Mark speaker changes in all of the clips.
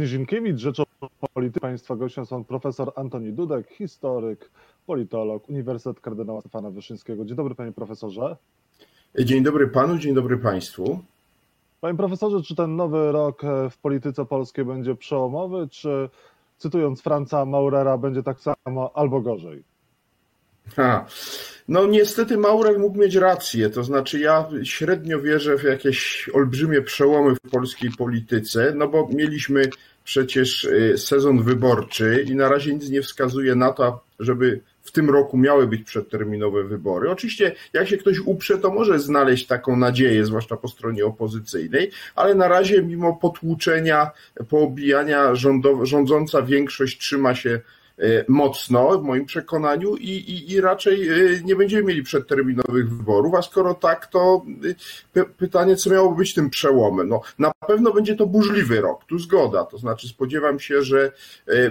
Speaker 1: Nizinkiewicz, Rzeczopolity Państwa gościem są profesor Antoni Dudek, historyk, politolog, Uniwersytet Kardynała Stefana Wyszyńskiego. Dzień dobry panie profesorze.
Speaker 2: Dzień dobry panu, dzień dobry państwu.
Speaker 1: Panie profesorze, czy ten nowy rok w polityce polskiej będzie przełomowy, czy cytując Franca Maurera, będzie tak samo albo gorzej?
Speaker 2: Ha. No niestety Maurer mógł mieć rację, to znaczy ja średnio wierzę w jakieś olbrzymie przełomy w polskiej polityce, no bo mieliśmy przecież y, sezon wyborczy i na razie nic nie wskazuje na to, żeby w tym roku miały być przedterminowe wybory. Oczywiście, jak się ktoś uprze, to może znaleźć taką nadzieję, zwłaszcza po stronie opozycyjnej, ale na razie, mimo potłuczenia, poobijania, rządząca większość trzyma się mocno w moim przekonaniu i, i, i raczej e, nie będziemy mieli przedterminowych wyborów, a skoro tak, to e, pytanie, co miałoby być tym przełomem? No, na pewno będzie to burzliwy rok, tu zgoda, to znaczy spodziewam się, że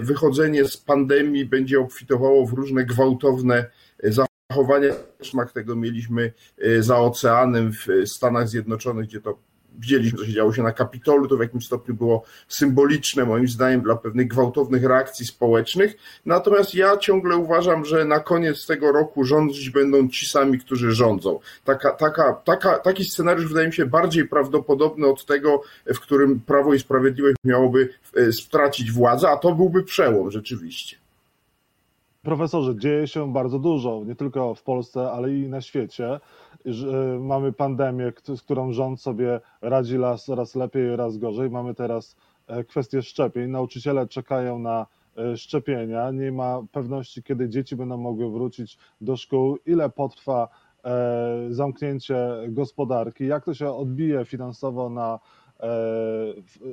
Speaker 2: wychodzenie z pandemii będzie obfitowało w różne gwałtowne zachowania, smak tego mieliśmy za oceanem w Stanach Zjednoczonych, gdzie to widzieliśmy, co się działo się na Kapitolu, to w jakimś stopniu było symboliczne, moim zdaniem, dla pewnych gwałtownych reakcji społecznych. Natomiast ja ciągle uważam, że na koniec tego roku rządzić będą ci sami, którzy rządzą. Taka, taka, taka, taki scenariusz wydaje mi się bardziej prawdopodobny od tego, w którym Prawo i Sprawiedliwość miałoby e, stracić władzę, a to byłby przełom rzeczywiście.
Speaker 1: Profesorze, dzieje się bardzo dużo, nie tylko w Polsce, ale i na świecie. Mamy pandemię, z którą rząd sobie radzi raz lepiej, raz gorzej. Mamy teraz e, kwestię szczepień. Nauczyciele czekają na e, szczepienia. Nie ma pewności, kiedy dzieci będą mogły wrócić do szkół, ile potrwa e, zamknięcie gospodarki, jak to się odbije finansowo na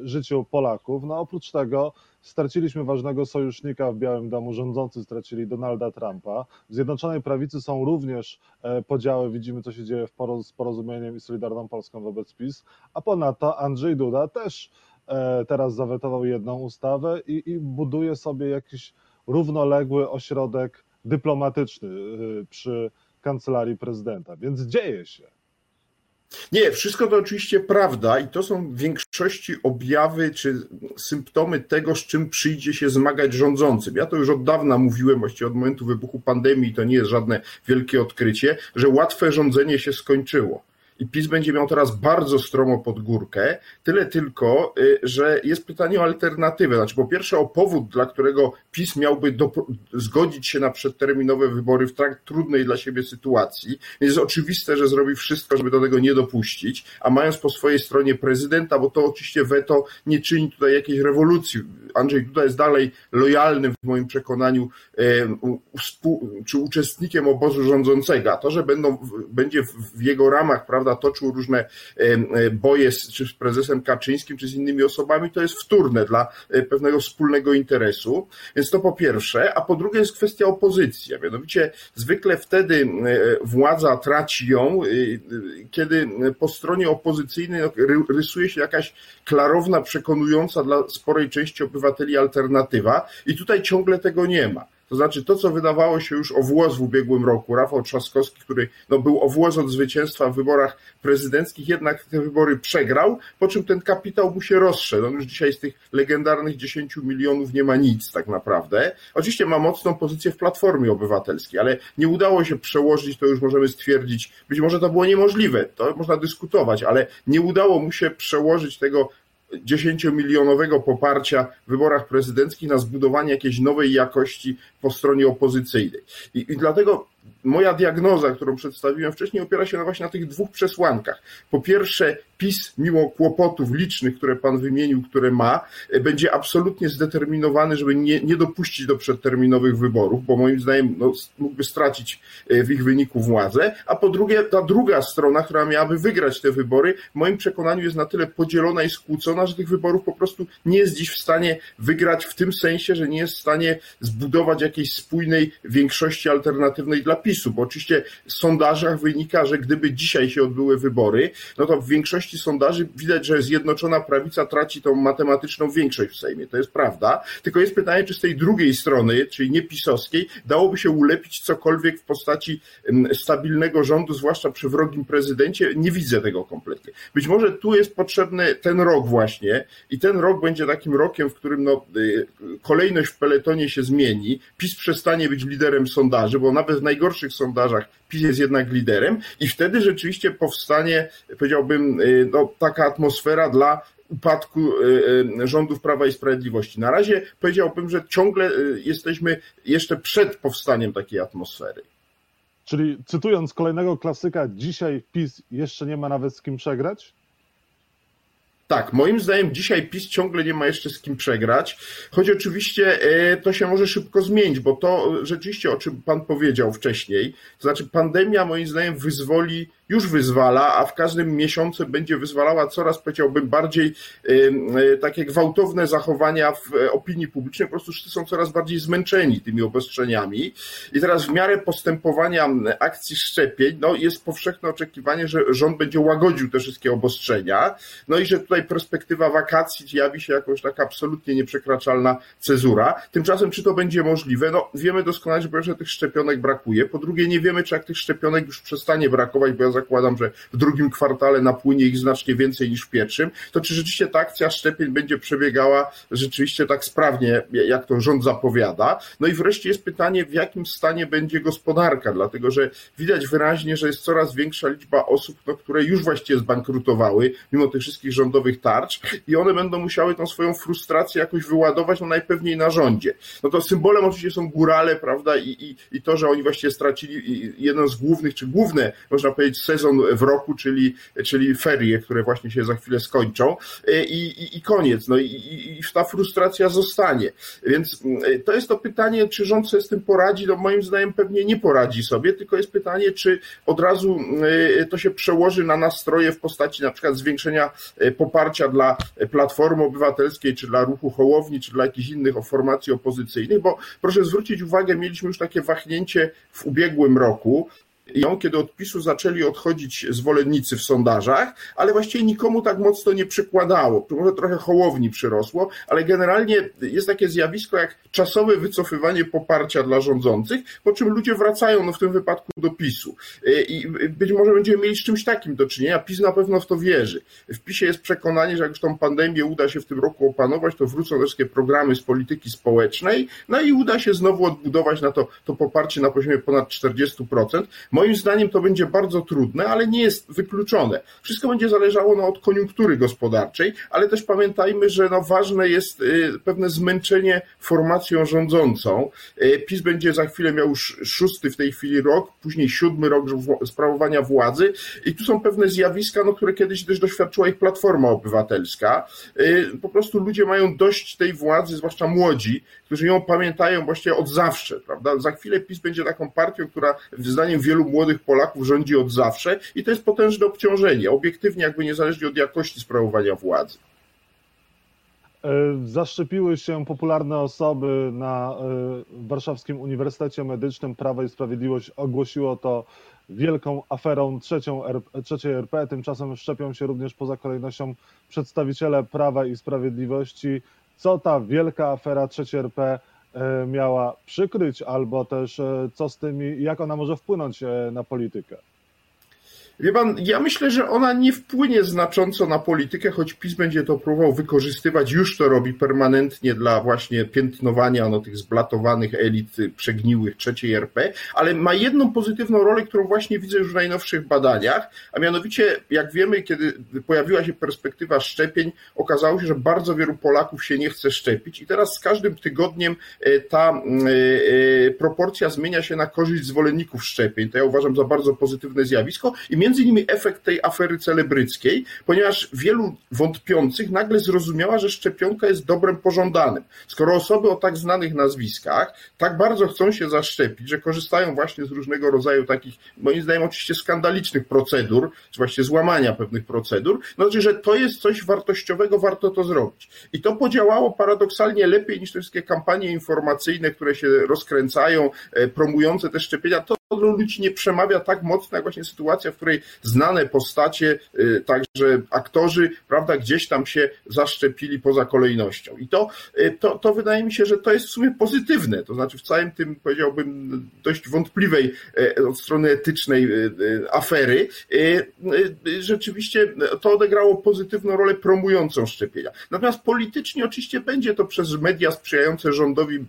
Speaker 1: życiu Polaków. No oprócz tego straciliśmy ważnego sojusznika w Białym Domu, rządzący stracili Donalda Trumpa. W Zjednoczonej Prawicy są również e, podziały, widzimy co się dzieje z porozumieniem i Solidarną Polską wobec PiS, a ponadto Andrzej Duda też e, teraz zawetował jedną ustawę i, i buduje sobie jakiś równoległy ośrodek dyplomatyczny e, przy kancelarii prezydenta, więc dzieje się.
Speaker 2: Nie, wszystko to oczywiście prawda i to są w większości objawy czy symptomy tego, z czym przyjdzie się zmagać rządzącym. Ja to już od dawna mówiłem, właściwie od momentu wybuchu pandemii, to nie jest żadne wielkie odkrycie, że łatwe rządzenie się skończyło i PiS będzie miał teraz bardzo stromo pod górkę, tyle tylko, y, że jest pytanie o alternatywę. Znaczy, po pierwsze o powód, dla którego PiS miałby do, zgodzić się na przedterminowe wybory w tak trudnej dla siebie sytuacji. Jest oczywiste, że zrobi wszystko, żeby do tego nie dopuścić, a mając po swojej stronie prezydenta, bo to oczywiście weto nie czyni tutaj jakiejś rewolucji. Andrzej Duda jest dalej lojalnym w moim przekonaniu czy uczestnikiem obozu rządzącego, a to, że będą, będzie w jego ramach, prawda, prawda, toczył różne e, boje czy z prezesem Kaczyńskim, czy z innymi osobami, to jest wtórne dla e, pewnego wspólnego interesu. Więc to po pierwsze, a po drugie jest kwestia opozycji. Mianowicie zwykle wtedy e, władza traci ją, kiedy po stronie opozycyjnej no, rysuje się jakaś klarowna, przekonująca dla sporej części obywateli alternatywa i tutaj ciągle tego nie ma. To znaczy to, co wydawało się już o włos w ubiegłym roku, Rafał Trzaskowski, który no, był o włos od zwycięstwa w wyborach prezydenckich, jednak te wybory przegrał, po czym ten kapitał mu się rozszedł. On już dzisiaj z tych legendarnych 10 milionów nie ma nic tak naprawdę. Oczywiście ma mocną pozycję w Platformie Obywatelskiej, ale nie udało się przełożyć, to już możemy stwierdzić, być może to było niemożliwe, to można dyskutować, ale nie udało mu się przełożyć tego 10-milionowego poparcia w wyborach prezydenckich na zbudowanie jakiejś nowej jakości po stronie opozycyjnej. I, i dlatego moja diagnoza, którą przedstawiłem wcześniej, opiera się właśnie na tych dwóch przesłankach. Po pierwsze, PiS, mimo kłopotów licznych, które pan wymienił, które ma, będzie absolutnie zdeterminowany, żeby nie, nie dopuścić do przedterminowych wyborów, bo moim zdaniem no, mógłby stracić e, w ich wyniku władzę. A po drugie, ta druga strona, która miałaby wygrać te wybory, w moim przekonaniu jest na tyle podzielona i skłócona, że tych wyborów po prostu nie jest dziś w stanie wygrać w tym sensie, że nie jest w stanie zbudować jakiejś spójnej większości alternatywnej dla dla PiSu, bo oczywiście w sondażach wynika, że gdyby dzisiaj się odbyły wybory, no to w większości sondaży widać, że Zjednoczona Prawica traci tą matematyczną większość w Sejmie. To jest prawda. Tylko jest pytanie, czy z tej drugiej strony, czyli nie pisowskiej, dałoby się ulepić cokolwiek w postaci stabilnego rządu, zwłaszcza przy wrogim prezydencie. Nie widzę tego kompletnie. Być może tu jest potrzebny ten rok właśnie i ten rok będzie takim rokiem, w którym no, y, kolejność w peletonie się zmieni. PiS przestanie być liderem sondaży, bo nawet w najgorszych sondażach PiS jest jednak liderem i wtedy rzeczywiście powstanie, powiedziałbym, y, no, taka atmosfera dla upadku y, rządów Prawa i Sprawiedliwości. Na razie powiedziałbym, że ciągle jesteśmy jeszcze przed powstaniem takiej atmosfery.
Speaker 1: Czyli cytując kolejnego klasyka, dzisiaj PiS jeszcze nie ma nawet z kim przegrać?
Speaker 2: Tak, moim zdaniem dzisiaj PiS ciągle nie ma jeszcze z kim przegrać, choć oczywiście e, to się może szybko zmienić, bo to rzeczywiście, o czym Pan powiedział wcześniej, to znaczy pandemia moim zdaniem wyzwoli już wyzwala, a w każdym miesiącu będzie wyzwalała coraz, powiedziałbym, bardziej e, takie gwałtowne zachowania w opinii publicznej. Po prostu wszyscy są coraz bardziej zmęczeni tymi obostrzeniami. I teraz w miarę postępowania akcji szczepień, no jest powszechne oczekiwanie, że rząd będzie łagodził te wszystkie obostrzenia. No i że tutaj perspektywa wakacji jawi się jako taka absolutnie nieprzekraczalna cezura. Tymczasem, czy to będzie możliwe? No wiemy doskonale, że po pierwsze tych szczepionek brakuje. Po drugie, nie wiemy, czy jak tych szczepionek już przestanie brakować, bo ja zakładam, że w drugim kwartale napłynie ich znacznie więcej niż w pierwszym, to czy rzeczywiście ta akcja szczepień będzie przebiegała rzeczywiście tak sprawnie, jak to rząd zapowiada? No i wreszcie jest pytanie, w jakim stanie będzie gospodarka, dlatego że widać wyraźnie, że jest coraz większa liczba osób, no, które już właściwie zbankrutowały, mimo tych wszystkich rządowych tarcz i one będą musiały tą swoją frustrację jakoś wyładować, no najpewniej na rządzie. No to symbolem oczywiście są górale, prawda, i, i, i to, że oni właściwie stracili jeden z głównych, czy główne, można powiedzieć, sezon w roku, czyli, czyli ferie, które właśnie się za chwilę skończą e, i, i, i koniec. No i, i, i ta frustracja zostanie. Więc mm, to jest to pytanie, czy rząd sobie z tym poradzi? No moim zdaniem pewnie nie poradzi sobie, tylko jest pytanie, czy od razu e, to się przełoży na nastroje w postaci na przykład zwiększenia e, poparcia dla Platformy Obywatelskiej, czy dla ruchu Hołowni, czy dla jakichś innych formacji opozycyjnych, bo proszę zwrócić uwagę, mieliśmy już takie wahnięcie w ubiegłym roku, ją, kiedy od PiSu zaczęli odchodzić zwolennicy w sondażach, ale właściwie nikomu tak mocno nie przykładało. Może trochę hołowni przyrosło, ale generalnie jest takie zjawisko jak czasowe wycofywanie poparcia dla rządzących, po czym ludzie wracają, no w tym wypadku do PiSu. I być może będziemy mieli z czymś takim do czynienia. PiS na pewno w to wierzy. W PiSie jest przekonanie, że jak już tą pandemię uda się w tym roku opanować, to wrócą wszystkie programy z polityki społecznej, no i uda się znowu odbudować na to, to poparcie na poziomie ponad 40%. Moim zdaniem to będzie bardzo trudne, ale nie jest wykluczone. Wszystko będzie zależało no, od koniunktury gospodarczej, ale też pamiętajmy, że no, ważne jest y, pewne zmęczenie formacją rządzącą. Y, PiS będzie za chwilę miał już szósty w tej chwili rok, później siódmy rok sprawowania władzy i tu są pewne zjawiska, no, które kiedyś też doświadczyła ich Platforma Obywatelska. Y, po prostu ludzie mają dość tej władzy, zwłaszcza młodzi, którzy ją pamiętają właściwie od zawsze, prawda? Za chwilę PiS będzie taką partią, która zdaniem wielu młodych Polaków rządzi od zawsze i to jest potężne obciążenie, obiektywnie jakby niezależnie od jakości sprawowania władzy.
Speaker 1: E, zaszczepiły się popularne osoby na e, Warszawskim Uniwersytecie Medycznym. Prawo i Sprawiedliwość ogłosiło to wielką aferą trzecią, trzeciej RP. Tymczasem szczepią się również poza kolejnością przedstawiciele Prawa i Sprawiedliwości. Co ta wielka afera trzeciej RP miała przykryć, albo też e, co z tymi, jak ona może wpłynąć e, na politykę?
Speaker 2: Wie pan, ja myślę, że ona nie wpłynie znacząco na politykę, choć PiS będzie to próbował wykorzystywać, już to robi permanentnie dla właśnie piętnowania no, tych zblatowanych elit przegniłych trzeciej RP, ale ma jedną pozytywną rolę, którą właśnie widzę już w najnowszych badaniach, a mianowicie, jak wiemy, kiedy pojawiła się perspektywa szczepień, okazało się, że bardzo wielu Polaków się nie chce szczepić i teraz z każdym tygodniem e, ta e, e, proporcja zmienia się na korzyść zwolenników szczepień. To ja uważam za bardzo pozytywne zjawisko i między innymi efekt tej afery celebryckiej, ponieważ wielu wątpiących nagle zrozumiała, że szczepionka jest dobrem pożądanym. Skoro osoby o tak znanych nazwiskach tak bardzo chcą się zaszczepić, że korzystają właśnie z różnego rodzaju takich, moim zdaniem oczywiście skandalicznych procedur, czy właśnie złamania pewnych procedur, no znaczy, że to jest coś wartościowego, warto to zrobić. I to podziałało paradoksalnie lepiej niż te wszystkie kampanie informacyjne, które się rozkręcają, e, promujące te szczepienia. To ludzi nie przemawia tak mocno, jak właśnie sytuacja, w której znane postacie, y, także aktorzy, prawda, gdzieś tam się zaszczepili poza kolejnością. I to, y, to, to wydaje mi się, że to jest w sumie pozytywne. To znaczy w całym tym, powiedziałbym, dość wątpliwej y, od strony etycznej afery, rzeczywiście to odegrało pozytywną rolę promującą szczepienia. Natomiast politycznie oczywiście będzie to przez media sprzyjające rządowi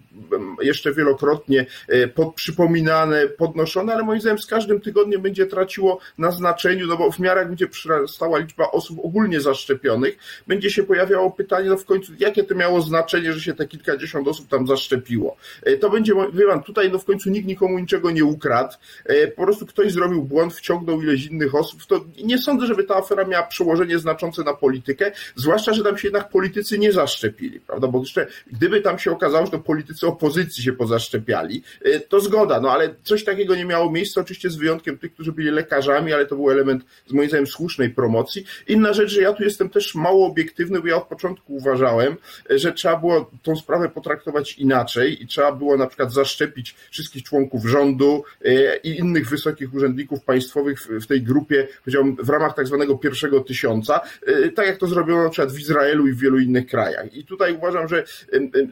Speaker 2: jeszcze wielokrotnie pod, przypominane, podnoszone ale moim zdaniem z każdym tygodniem będzie traciło na znaczeniu, no bo w miarę jak będzie przyrastała liczba osób ogólnie zaszczepionych, będzie się pojawiało pytanie, no w końcu, jakie to miało znaczenie, że się te kilkadziesiąt osób tam zaszczepiło. E, to będzie, wie pan, tutaj no w końcu nikt nikomu niczego nie ukradł, e, po prostu ktoś zrobił błąd, wciągnął ileś innych osób, to nie sądzę, żeby ta afera miała przełożenie znaczące na politykę, zwłaszcza, że tam się jednak politycy nie zaszczepili, prawda, bo jeszcze gdyby tam się okazało, że to politycy opozycji się pozaszczepiali, e, to zgoda, no ale coś takiego nie miało miejsca, oczywiście z wyjątkiem tych, którzy byli lekarzami, ale to był element z moim zdaniem słusznej promocji. Inna rzecz, że ja tu jestem też mało obiektywny, bo ja od początku uważałem, że trzeba było tą sprawę potraktować inaczej i trzeba było na przykład zaszczepić wszystkich członków rządu e, i innych wysokich urzędników państwowych w tej grupie, powiedziałbym, w ramach tak zwanego pierwszego tysiąca, e, tak jak to zrobiono na przykład w Izraelu i w wielu innych krajach. I tutaj uważam, że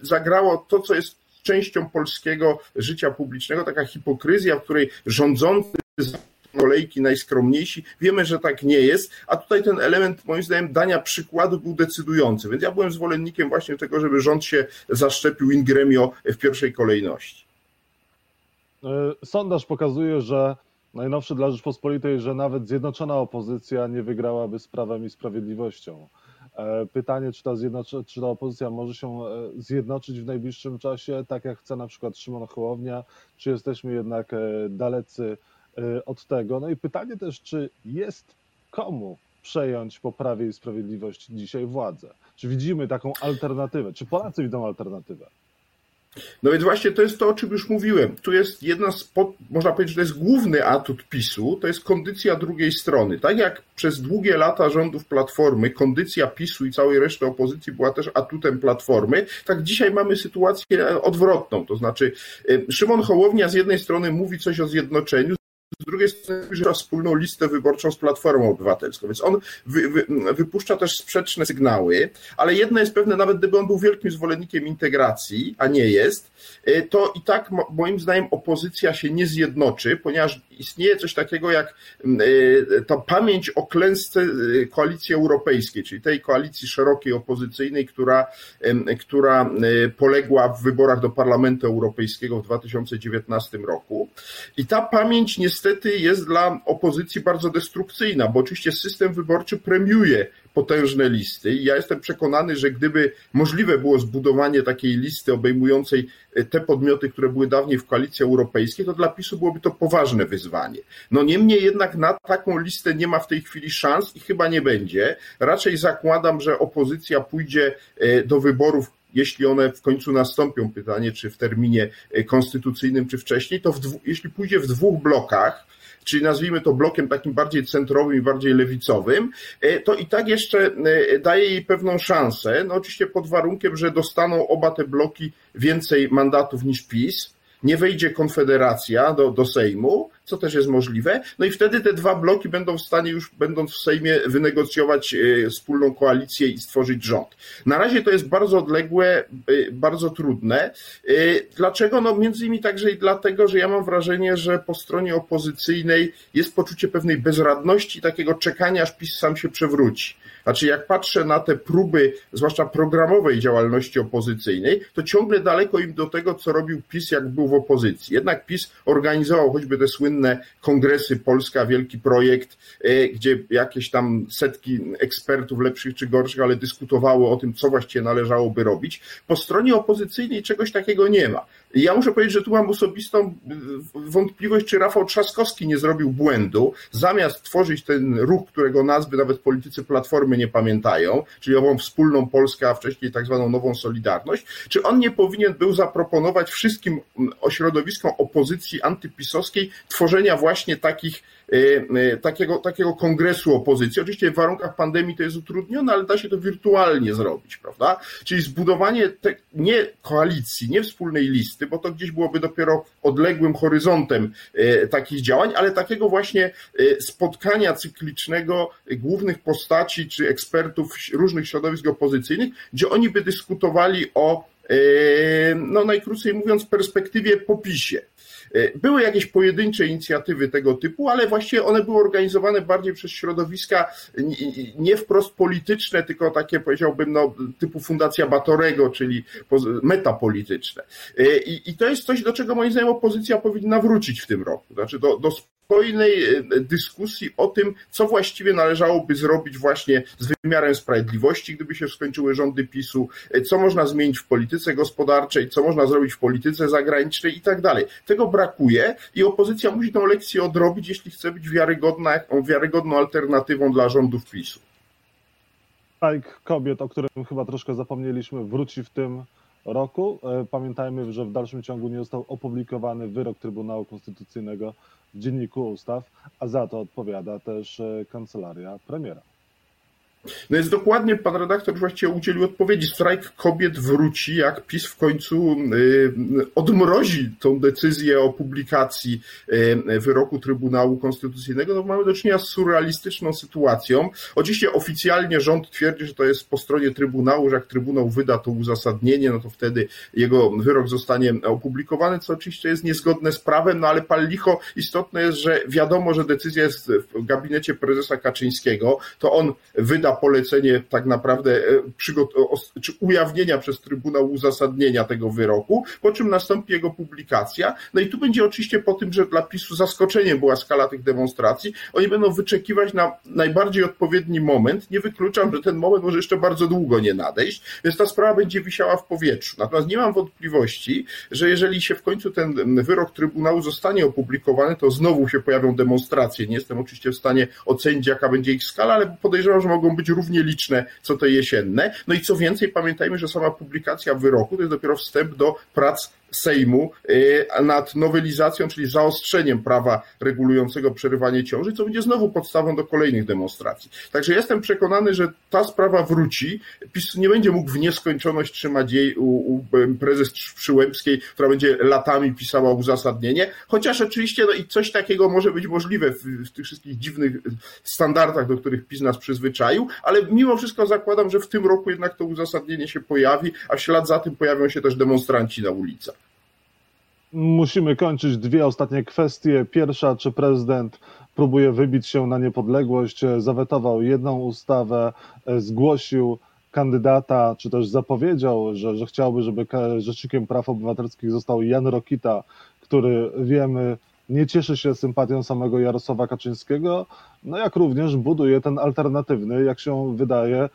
Speaker 2: zagrało to, co jest częścią polskiego życia publicznego, taka hipokryzja, w której rządzący kolejki najskromniejsi. Wiemy, że tak nie jest, a tutaj ten element, moim zdaniem, dania przykładu był decydujący. Więc ja byłem zwolennikiem właśnie tego, żeby rząd się zaszczepił in gremio w pierwszej kolejności.
Speaker 1: E, sondaż pokazuje, że najnowszy dla Rzeczpospolitej, że nawet zjednoczona opozycja nie wygrałaby z prawem i sprawiedliwością. E, pytanie, czy ta, czy ta opozycja może się e, zjednoczyć w najbliższym czasie, tak jak chce na przykład Szymon Hołownia, czy jesteśmy jednak e, dalecy od tego? No i pytanie też, czy jest komu przejąć po Prawie i Sprawiedliwości dzisiaj władzę? Czy widzimy taką alternatywę? Czy Polacy widzą alternatywę?
Speaker 2: No więc właśnie to jest to, o czym już mówiłem. Tu jest jedna z, można powiedzieć, że to jest główny atut PiSu, to jest kondycja drugiej strony. Tak jak przez długie lata rządów Platformy kondycja PiSu i całej reszty opozycji była też atutem Platformy, tak dzisiaj mamy sytuację odwrotną. To znaczy y, Szymon Hołownia z jednej strony mówi coś o zjednoczeniu, z drugiej strony wyżywa wspólną listę wyborczą z Platformą Obywatelską, więc on wy, wy, wypuszcza też sprzeczne sygnały, ale jedno jest pewne, nawet gdyby on był wielkim zwolennikiem integracji, a nie jest, e, to i tak moim zdaniem opozycja się nie zjednoczy, ponieważ istnieje coś takiego jak e, ta pamięć o klęsce e, koalicji europejskiej, czyli tej koalicji szerokiej opozycyjnej, która, która poległa w wyborach do Parlamentu Europejskiego w 2019 roku. I ta pamięć niestety niestety jest dla opozycji bardzo destrukcyjna, bo oczywiście system wyborczy premiuje potężne listy i ja jestem przekonany, że gdyby możliwe było zbudowanie takiej listy obejmującej e, te podmioty, które były dawniej w koalicji europejskiej, to dla PiSu byłoby to poważne wyzwanie. No niemniej jednak na taką listę nie ma w tej chwili szans i chyba nie będzie. Raczej zakładam, że opozycja pójdzie e, do wyborów jeśli one w końcu nastąpią, pytanie czy w terminie e, konstytucyjnym, czy wcześniej, to dwu, jeśli pójdzie w dwóch blokach, czyli nazwijmy to blokiem takim bardziej centrowym i bardziej lewicowym, e, to i tak jeszcze e, daje jej pewną szansę, no oczywiście pod warunkiem, że dostaną oba te bloki więcej mandatów niż PiS, nie wejdzie Konfederacja do, do Sejmu, co też jest możliwe. No i wtedy te dwa bloki będą w stanie już, będąc w Sejmie, wynegocjować e, wspólną koalicję i stworzyć rząd. Na razie to jest bardzo odległe, e, bardzo trudne. E, dlaczego? No między innymi także i dlatego, że ja mam wrażenie, że po stronie opozycyjnej jest poczucie pewnej bezradności, takiego czekania, aż PiS sam się przewróci. Znaczy, jak patrzę na te próby, zwłaszcza programowej działalności opozycyjnej, to ciągle daleko im do tego, co robił PiS, jak był w opozycji. Jednak PiS organizował choćby te słynne kongresy Polska, wielki projekt, e, gdzie jakieś tam setki ekspertów, lepszych czy gorszych, ale dyskutowało o tym, co właściwie należałoby robić. Po stronie opozycyjnej czegoś takiego nie ma. Ja muszę powiedzieć, że tu mam osobistą e, wątpliwość, czy Rafał Trzaskowski nie zrobił błędu. Zamiast tworzyć ten ruch, którego nazwy nawet politycy Platformy nie pamiętają, czyli ową wspólną Polskę, a wcześniej tak zwaną nową Solidarność, czy on nie powinien był zaproponować wszystkim ośrodowiskom opozycji antypisowskiej tworzenia właśnie takich takiego, takiego kongresu opozycji. Oczywiście w warunkach pandemii to jest utrudnione, ale da się to wirtualnie zrobić, prawda? Czyli zbudowanie te, nie koalicji, nie wspólnej listy, bo to gdzieś byłoby dopiero odległym horyzontem takich działań, ale takiego właśnie spotkania cyklicznego głównych postaci czy ekspertów różnych środowisk opozycyjnych, gdzie oni by dyskutowali o, no najkrócej mówiąc, perspektywie popisie. Były jakieś pojedyncze inicjatywy tego typu, ale właściwie one były organizowane bardziej przez środowiska nie wprost polityczne, tylko takie powiedziałbym no, typu Fundacja Batorego, czyli metapolityczne. E, I, I to jest coś, do czego moim zdaniem opozycja powinna wrócić w tym roku. Znaczy do, do spokojnej e, dyskusji o tym, co właściwie należałoby zrobić właśnie z wymiarem sprawiedliwości, gdyby się skończyły rządy PiSu, co można zmienić w polityce gospodarczej, co można zrobić w polityce zagranicznej i tak dalej. Tego brakuje i opozycja musi tę lekcję odrobić, jeśli chce być wiarygodna, wiarygodną alternatywą dla rządów PiSu.
Speaker 1: Strajk kobiet, o którym chyba troszkę zapomnieliśmy, wróci w tym roku. E, pamiętajmy, że w dalszym ciągu nie został opublikowany wyrok Trybunału Konstytucyjnego Dzienniku Ustaw, a za to odpowiada też e, kancelaria premiera.
Speaker 2: No jest dokładnie, pan redaktor właściwie udzielił odpowiedzi. Strajk kobiet wróci, jak PiS w końcu y, odmrozi tą decyzję o publikacji y, wyroku Trybunału Konstytucyjnego. No mamy do czynienia z surrealistyczną sytuacją. Oczywiście oficjalnie rząd twierdzi, że to jest po stronie Trybunału, że jak Trybunał wyda to uzasadnienie, no to wtedy jego wyrok zostanie opublikowany, co oczywiście jest niezgodne z prawem, no ale pal licho istotne jest, że wiadomo, że decyzja jest w gabinecie prezesa Kaczyńskiego, to on wyda polecenie tak naprawdę e, czy ujawnienia przez Trybunał uzasadnienia tego wyroku, po czym nastąpi jego publikacja. No i tu będzie oczywiście po tym, że dla PiSu zaskoczeniem była skala tych demonstracji, oni będą wyczekiwać na najbardziej odpowiedni moment. Nie wykluczam, że ten moment może jeszcze bardzo długo nie nadejść, więc ta sprawa będzie wisiała w powietrzu. Natomiast nie mam wątpliwości, że jeżeli się w końcu ten wyrok Trybunału zostanie opublikowany, to znowu się pojawią demonstracje. Nie jestem oczywiście w stanie ocenić, jaka będzie ich skala, ale podejrzewam, że mogą być równie liczne co te jesienne. No i co więcej, pamiętajmy, że sama publikacja wyroku to jest dopiero wstęp do prac Sejmu y, nad nowelizacją, czyli zaostrzeniem prawa regulującego przerywanie ciąży, co będzie znowu podstawą do kolejnych demonstracji. Także jestem przekonany, że ta sprawa wróci. PiS nie będzie mógł w nieskończoność trzymać jej u, u prezes Przyłębskiej, która będzie latami pisała uzasadnienie, chociaż oczywiście no i coś takiego może być możliwe w, w tych wszystkich dziwnych standardach, do których PiS nas przyzwyczaił, ale mimo wszystko zakładam, że w tym roku jednak to uzasadnienie się pojawi, a w ślad za tym pojawią się też demonstranci na ulicach.
Speaker 1: Musimy kończyć dwie ostatnie kwestie. Pierwsza, czy prezydent próbuje wybić się na niepodległość, zawetował jedną ustawę, zgłosił kandydata, czy też zapowiedział, że, że chciałby, żeby rzecznikiem praw obywatelskich został Jan Rokita, który wiemy, nie cieszy się sympatią samego Jarosława Kaczyńskiego, no jak również buduje ten alternatywny, jak się wydaje,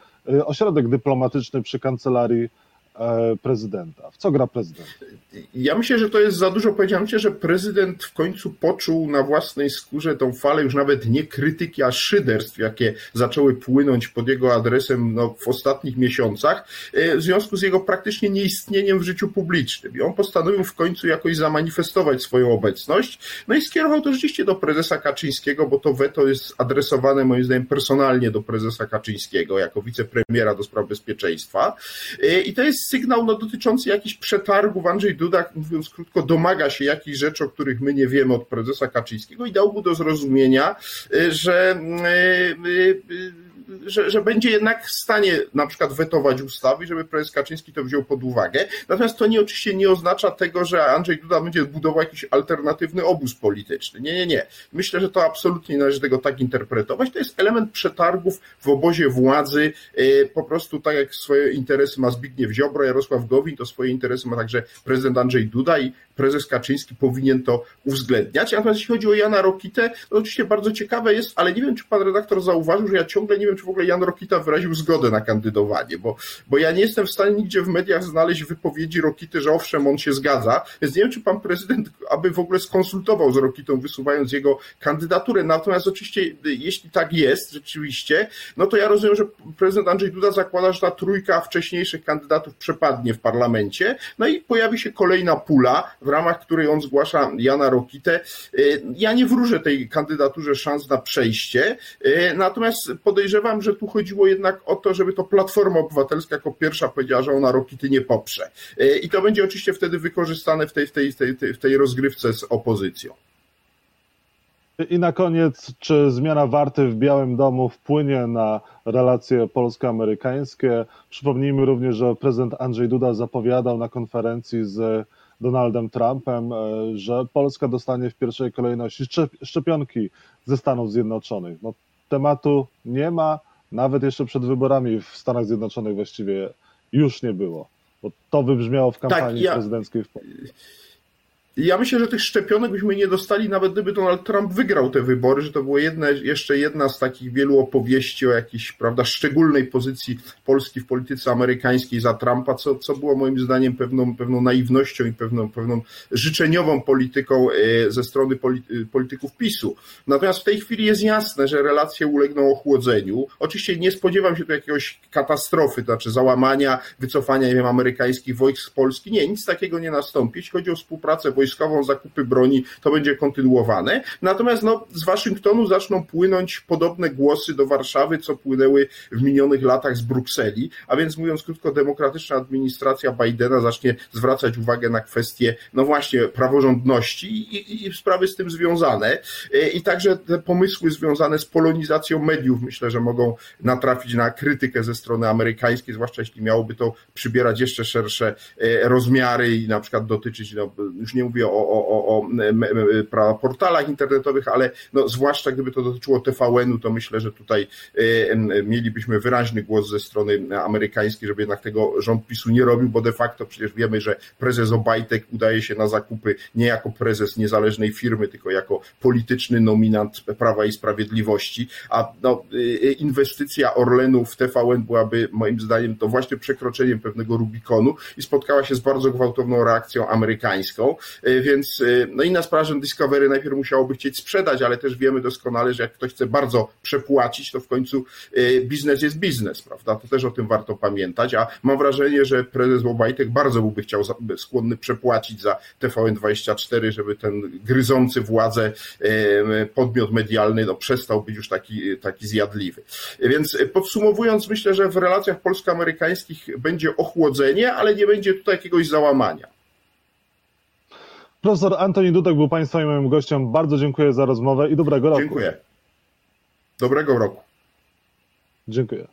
Speaker 1: ośrodek dyplomatyczny przy kancelarii E, prezydenta. W co gra prezydent?
Speaker 2: Ja myślę, że to jest za dużo. Powiedziałem że prezydent w końcu poczuł na własnej skórze tą falę już nawet nie krytyki, a szyderstw, jakie zaczęły płynąć pod jego adresem no, w ostatnich miesiącach, e, w związku z jego praktycznie nieistnieniem w życiu publicznym. I on postanowił w końcu jakoś zamanifestować swoją obecność, no i skierował to rzeczywiście do prezesa Kaczyńskiego, bo to weto jest adresowane moim zdaniem personalnie do prezesa Kaczyńskiego, jako wicepremiera do spraw bezpieczeństwa. E, I to jest sygnał no, dotyczący jakichś przetargów. Andrzej Duda, mówiąc krótko, domaga się jakichś rzeczy, o których my nie wiemy od prezesa Kaczyńskiego i dał mu do zrozumienia, y, że y, y, że, że będzie jednak w stanie na przykład wetować ustawy żeby prezes Kaczyński to wziął pod uwagę. Natomiast to nie oczywiście nie oznacza tego, że Andrzej Duda będzie budował jakiś alternatywny obóz polityczny. Nie, nie, nie. Myślę, że to absolutnie nie należy tego tak interpretować. To jest element przetargów w obozie władzy. Y, po prostu tak jak swoje interesy ma Zbigniew Ziobro, Jarosław Gowin, to swoje interesy ma także prezydent Andrzej Duda i prezes Kaczyński powinien to uwzględniać. Natomiast jeśli chodzi o Jana Rokitę, to oczywiście bardzo ciekawe jest, ale nie wiem, czy pan redaktor zauważył, że ja ciągle nie wiem, czy w ogóle Jan Rokita wyraził zgodę na kandydowanie, bo, bo ja nie jestem w stanie nigdzie w mediach znaleźć wypowiedzi Rokity, że owszem, on się zgadza, więc nie wiem, czy pan prezydent aby w ogóle skonsultował z Rokitą, wysuwając jego kandydaturę. Natomiast oczywiście, jeśli tak jest rzeczywiście, no to ja rozumiem, że prezydent Andrzej Duda zakłada, że ta trójka wcześniejszych kandydatów przepadnie w parlamencie, no i pojawi się kolejna pula, w ramach której on zgłasza Jana Rokitę. Ja nie wróżę tej kandydaturze szans na przejście, natomiast podejrzewam, że tu chodziło jednak o to, żeby to Platforma Obywatelska jako pierwsza powiedziała, że ona Rokity nie poprze. I to będzie oczywiście wtedy wykorzystane w tej, w tej, w tej, w tej rozgrywce z opozycją.
Speaker 1: I na koniec, czy zmiana warty w Białym Domu wpłynie na relacje polsko-amerykańskie? Przypomnijmy również, że prezydent Andrzej Duda zapowiadał na konferencji z Donaldem Trumpem, e, że Polska dostanie w pierwszej kolejności szczepionki ze Stanów Zjednoczonych. No, tematu nie ma, nawet jeszcze przed wyborami w Stanach Zjednoczonych właściwie już nie było. Bo to wybrzmiało w kampanii tak, ja... prezydenckiej w Polsce.
Speaker 2: Ja myślę, że tych szczepionek byśmy nie dostali, nawet gdyby Donald Trump wygrał te wybory, że to była jedna, jeszcze jedna z takich wielu opowieści o jakiejś, prawda, szczególnej pozycji Polski w polityce amerykańskiej za Trumpa, co, co było moim zdaniem pewną, pewną naiwnością i pewną, pewną życzeniową polityką e, ze strony e, polityków PiSu. Natomiast w tej chwili jest jasne, że relacje ulegną ochłodzeniu. Oczywiście nie spodziewam się tu jakiegoś katastrofy, to znaczy załamania, wycofania, nie wiem, amerykańskich wojsk z Polski. Nie, nic takiego nie nastąpi. Jeśli chodzi o współpracę wojskową, wojskową, zakupy broni, to będzie kontynuowane. Natomiast no, z Waszyngtonu zaczną płynąć podobne głosy do Warszawy, co płynęły w minionych latach z Brukseli, a więc mówiąc krótko, demokratyczna administracja Bidena zacznie zwracać uwagę na kwestie, no właśnie, praworządności i, i, sprawy z tym związane. E, I także te pomysły związane z polonizacją mediów, myślę, że mogą natrafić na krytykę ze strony amerykańskiej, zwłaszcza jeśli miałoby to przybierać jeszcze szersze e, rozmiary i na przykład dotyczyć, no, już nie mówię o, o, o, o portalach internetowych, ale no, zwłaszcza gdyby to dotyczyło TVN-u, to myślę, że tutaj e, mielibyśmy wyraźny głos ze strony amerykańskiej, żeby jednak tego rząd PiSu nie robił, bo de facto przecież wiemy, że prezes Obajtek udaje się na zakupy nie jako prezes niezależnej firmy, tylko jako polityczny nominant Prawa i Sprawiedliwości, a no, e, e, inwestycja Orlenu w TVN byłaby moim zdaniem to właśnie przekroczeniem pewnego Rubikonu i spotkała się z bardzo gwałtowną reakcją amerykańską. Y, więc y, no inna sprawa, że Discovery najpierw musiałoby chcieć sprzedać, ale też wiemy doskonale, że jak ktoś chce bardzo przepłacić, to w końcu y, biznes jest biznes, prawda? To też o tym warto pamiętać, a mam wrażenie, że prezes Łobajtek bardzo byłby chciał skłonny przepłacić za TVN24, żeby ten gryzący władzę podmiot medialny no, przestał być już taki, taki zjadliwy. Więc podsumowując, myślę, że w relacjach polsko-amerykańskich będzie ochłodzenie, ale nie będzie tutaj jakiegoś załamania.
Speaker 1: Profesor Antoni Dudek był Państwa i moim gościem. Bardzo dziękuję za rozmowę i dobrego roku.
Speaker 2: Dziękuję. Dobrego roku.
Speaker 1: Dziękuję.